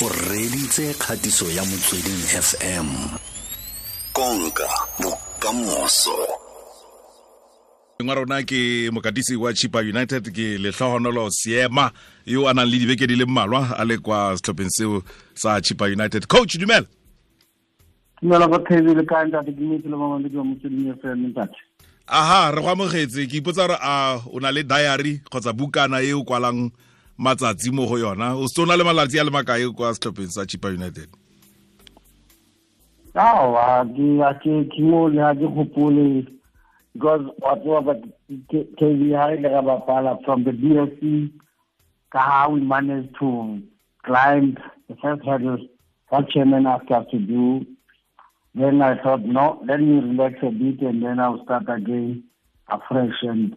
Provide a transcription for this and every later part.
o reditse kgatiso ya motsweding fm konka bokamoso. Ngwa rona ke mokatisi wa chipa united ke letlhogonolo seema yo a nang le dibeke di le mmalwa a le kwa setlhopheng seo sa chipa united. Coach dumela. Dumela go thebile ka ntate? Ke metse le mamadi wa motsweding fm ntate. Aha re go amogetse. Ke ipotsa gore a o na le diary kgotsa bukana e o kwalang matsatsi mo go yona o se na le malatsi a le makae kwa setlhopheng sa Chippa united awa ke mo le ga ke gopole because wa tseba but kb ha ile ga bapala from the dsc ka how we managed to climb the first hurdle what chairman asked us to do then I thought, no, let me relax a bit and then I'll start again afresh. And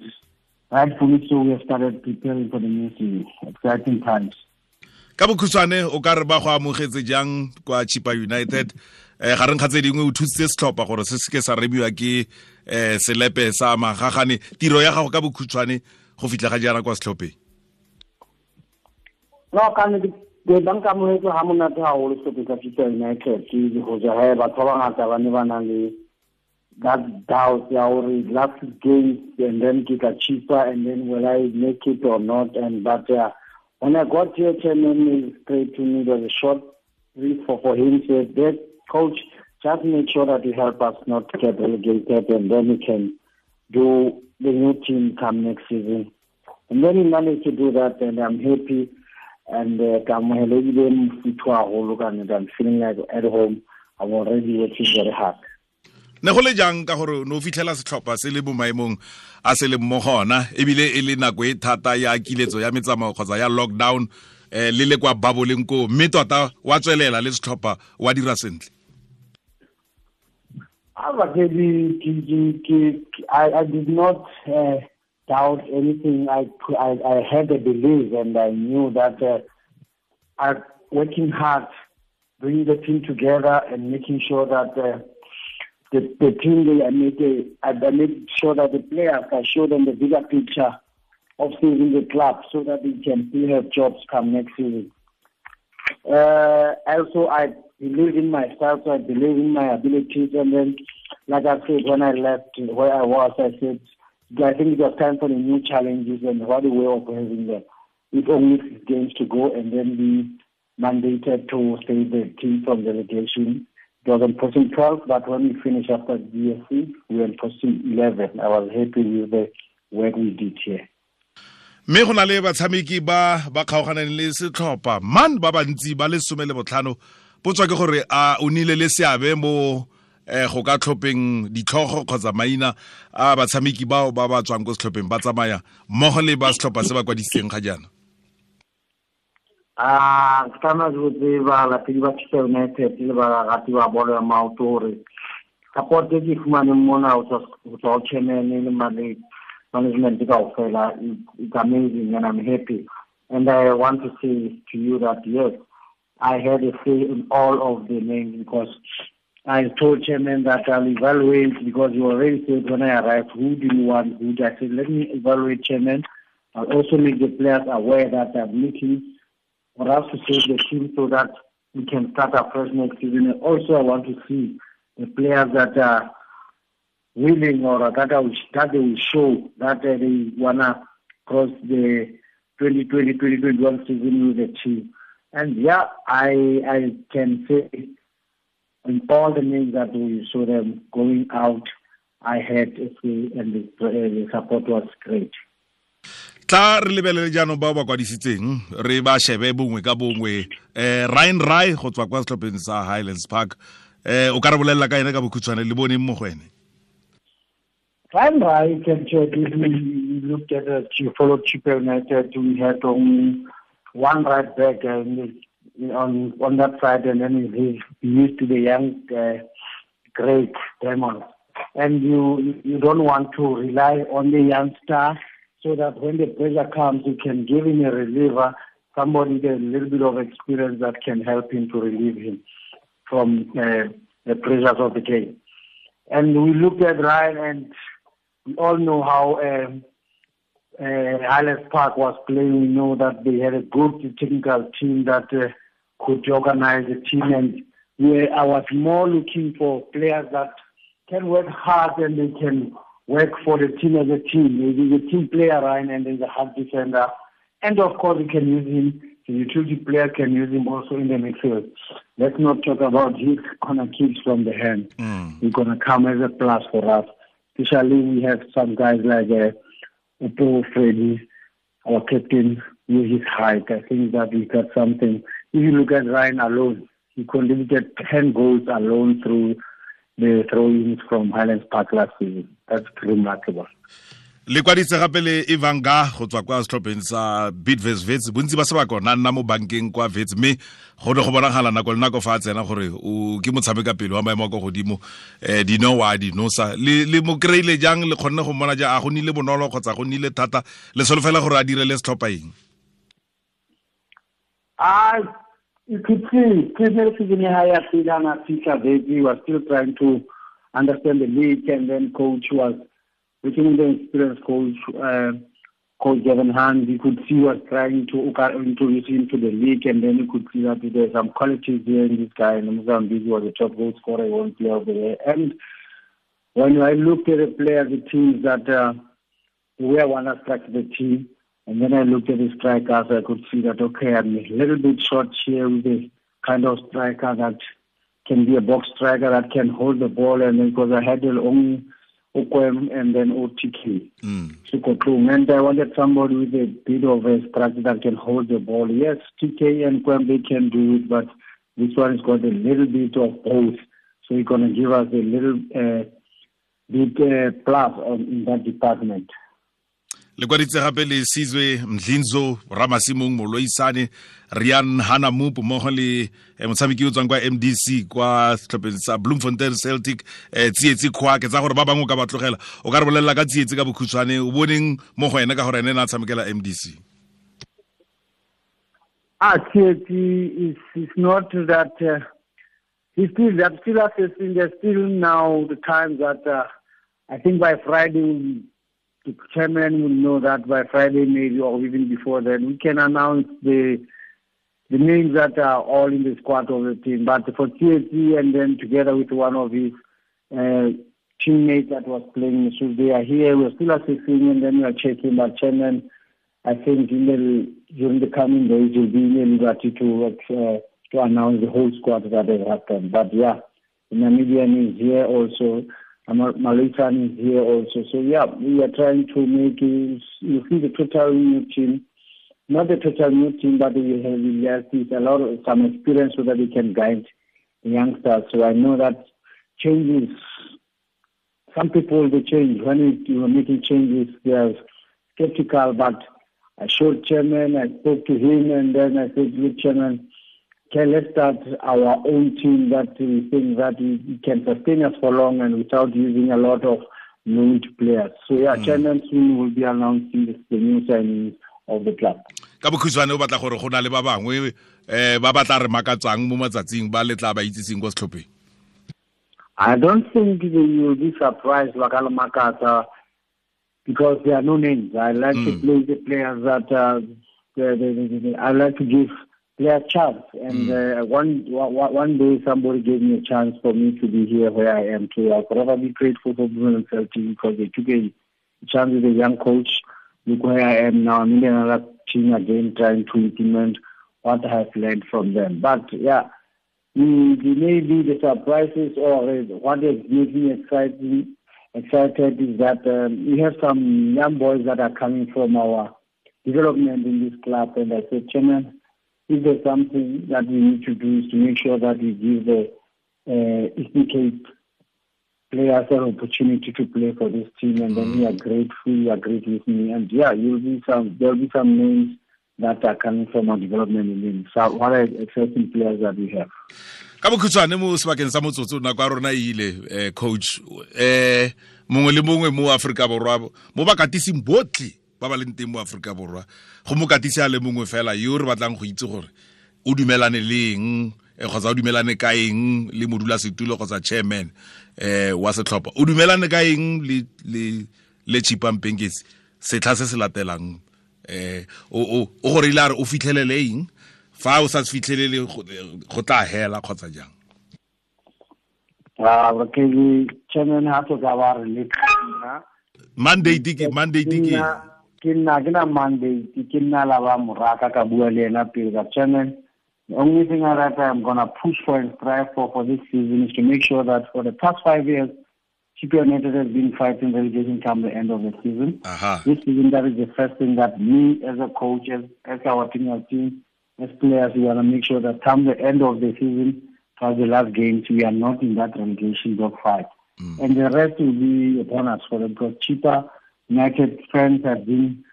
rightfully so, we have started preparing for the new season. Exciting times. ka bokhutshwane o ka re ba go amogetse jang kwa chipa united eh ga re nkga tse dingwe o thusitse setlhopha gore se seke sa rebiwa ke eh selepe sa magagane tiro ya gago ka bokhutshwane go fitlha ga jaana kwa setlhopheng no ka ne ke ba nka mohetso ha monate haholo setlhophe sa chipa united ke go ja batho ba bangata ba ne ba na le that doubt gore last game and then ke ka Chippa and then will I make it or not and but uh, when I got here, chairman straight to me, there's a short brief for, for him, said, that coach, just make sure that you help us not get relegated and then we can do the new team come next season. And then he managed to do that and I'm happy and to our whole look and I'm feeling like at home. I'm already working very hard. Ne go le jang ka gore no fitlhela setlhopha se le a se le mo gona ebile e le nako e thata ya kiletso ya metsamao kgotsa ya lockdown eh le le kwa baboleng ko mme tota wa tswelela le setlhopha wa dira sentle. I, I did not uh, doubt anything. I, I, I had a belief and I knew that uh, I'm working hard, bringing the team together and making sure that uh, the, the team they I made a, I made sure that the players I show them the bigger picture of saving the club so that they can still have jobs come next season. Uh, also, I believe in myself, so I believe in my abilities, and then, like I said, when I left where I was, I said, I think it was time for the new challenges and what a way of having them. With only six games to go, and then we mandated to save the team from relegation it was on posting 12, but when we finished after DSC, we were on posting 11. I was happy with the work we did here. mme go na le batshameki ba ba kgaoganeng le setlhopha man ba bantsi ba le some le botlhano potswa ke gore a o nile le seabe mo eh go ka tlhopheng ditlhogo kgotsa maina a batshameki bao ba ba tswang ko setlhopheng ba tsamaya mmogo le ba setlhopha se ba kwadisitseng ga jaana Ah, kana go tseba latedi ba Chippa United le ba rati ba bolo ya support e ke mona o tswa chairman le male management ka ofela it's amazing and I'm happy. And I want to say to you that yes I had a say in all of the names because I told chairman that I'll evaluate because you already said when I arrived who do you want who I said let me evaluate chairman. I'll also make the players aware that I'm looking for us to save the team so that we can start afresh next season. And also, I want to see the players that are willing or that, are, that they will show that uh, they want to cross the 2020-2021 season with the team. And yeah, I I can say in all the names that we saw them going out, I had a and the, uh, the support was great. Tla re lebelele jaanong bao ba kwadisitseng re ba shebe bongwe ka bongwe. Eh ryan Rae go tswa kwa setlhopheng sa highlands park. Eh o ka re bolelela ka ene ka bokhutshwane le boneng mo go ene ryan Rae can we looked at the chief followed Chippa United we had only one right back and on on that side and then he used to the young uh, great Diamond. And you you don't want to rely on the youngster so that when the pressure comes, you can give him a reliever, somebody with a little bit of experience that can help him to relieve him from uh, the pressures of the game. And we looked at Ryan, and we all know how um, uh, Highlands Park was playing. We know that they had a good technical team that uh, could organize the team and where I was more looking for players that can work hard and they can work for the team as a team. Maybe the team player, Ryan, and then the hard defender. And of course, you can use him. The utility player can use him also in the midfield. Let's not talk about his corner kicks from the hand. Mm. He's going to come as a plus for us. Especially we have some guys like uh, Upo Freddy, our captain, with his height. I think that we got something. If you look at Ryan alone, he contributed 10 goals alone through the throw-ins from Highlands Park last season. That's remarkable. le kwaditse gape le ivanka go tswa kwa setlhopheng sa bitves vets bontsi ba sebaka na nna mo bankeng kwa vets mme go ne go bonagala nako le nako fa a tsena gore o ke motshameka pele wa maemo a kwa godimo. Um dino wa dinosa le mo kry-ile jang le kgonne go mona jang? A go nnile bonolo kgotsa go nnile thata? Le solofela gore a direle setlhopha eng you could see Premier Haya Filana Fika Vegi was still trying to understand the league and then coach was looking the experienced coach uh, coach Gavin Hunt you could see was trying to introduce him to the league and then you could see that there's some qualities there in this guy and Mozambique was a top goal scorer one player over there. And when I looked at the players the teams that uh, where one attracted the team and then I looked at the strikers, I could see that, okay, I'm a little bit short here with the kind of striker that can be a box striker that can hold the ball. And then because I had only Okwem and then OTK. Mm. And I wanted somebody with a bit of a structure that can hold the ball. Yes, TK and Kwem, they can do it, but this one has got a little bit of both. So he's going to give us a little uh, bit uh, plus on, in that department. Le kwaditse gape le sizwe mdlinzo ramasimong moloisane rian hanamup mmogo le eh, motshameki o tswang kwa mdc kwa setlhopheng sa bloemfontein celtic um tsietsi kgwake tsa gore ba bangwe o ka ba tlogela. O ka re bolelela ka tsietsi ka bokhutshwane o boneng mo go ene ka gore ene na tshamekela mdc Ah, TAT is, is not that uh, he's still, they're still assessing, they're still now the time that uh, I think by Friday the chairman will know that by Friday maybe or even before then we can announce the the names that are all in the squad of the team. But for TAT and then together with one of his uh, teammates that was playing, so they are here. We're still assessing and then we are checking. But chairman, I think in the, during the coming days will be in liberty to uh, to announce the whole squad that has happened. But yeah, the Namibian is here also. Malitan is here also. So yeah, we are trying to make it, you see the total new team, not the total new team, but we have yes, a lot of some experience so that we can guide the youngsters. So I know that changes. Some people they change when you are making changes. They are skeptical, but I showed chairman. I spoke to him, and then I said, "Look, chairman." Okay, let's start our own team that we think that we can sustain us for long and without using a lot of loaned players. So yeah, mm. chairman soon will be announcing the, the new signings of the club. ka bokhutshwane o batla gore go na le ba bangwe um ba batla re makatsang mo matsatsing ba letla ba itseseng kwa setlhopheng I don't think you will be surprised Wakala Makata because there are no names. I like mm. to play the players that uh, the, the, the, I like to give their chance. And mm. uh, one, one day somebody gave me a chance for me to be here where I am today. I'll forever be grateful for Bloem Celtic because they took a chance with a young coach. Look where I am now. I'm in another team again trying to implement what I have learned from them. But yeah, the maybe the surprises or what has made me excited, excited is that um, we have some young boys that are coming from our development in this club. And I said, Chairman, if there's something that we need to do is to make sure that we give the uh, Eastern Cape players an opportunity to play for this team, and then we are grateful, you agreed with me, and yeah, you'll be some, there'll be some names that are coming from our development in so what are exciting players that we have. ka bokhutshwane mo sebakeng sa motsotso nako ya rona ile um coach. Um mongwe le mongwe mo aforika borwa mo bakatising botlhe ba ba leng teng mo aforika borwa go mo katise a le mongwe fela yo re batlang go itse gore o dumelane le eng eh, kgotsa o dumelane ka eng le modula setulo kgotsa chairman eh wa setlhopha. O dumelane ka eng le le le setlha se se latelang eh o gore ile a re o fitlhelele eng? Fa o sa se fitlhelele go tla hela kgotsa jang? Ah, ke chairman ha to ka ba re le mandate ke mandate ke ke nna ke na mandate ke nna la ba moraka ka bua le ena pele ka chairman the only thing I that I'm gonna push for and strive for for this season is to make sure that for the past five years Chippa United has been fighting relegation come the end of the season. aha. This season, that is the first thing that me as a coach, as, as our team, our team, as players, we want to make sure that come the end of the season, for the last games, we are not in that relegation dogfight. Mm. And the rest will be upon us. For the because Chippa United Friends have been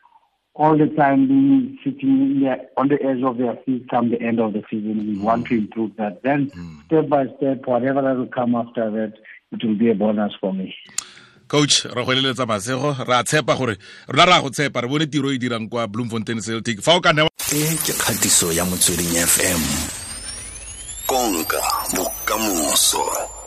all the time being sitting there on the edge of their seats come the end of the season. We want to improve that. Then, mm. step by step, whatever that will come after that, it will be a bonus for me. coach re go eleletsa masego re a tshepa gore rona ra go tshepa re bone tiro e dirang kwa bloemfontein celtic fa o ka newa e ke kgatiso ya motsweding fm konka bokamoso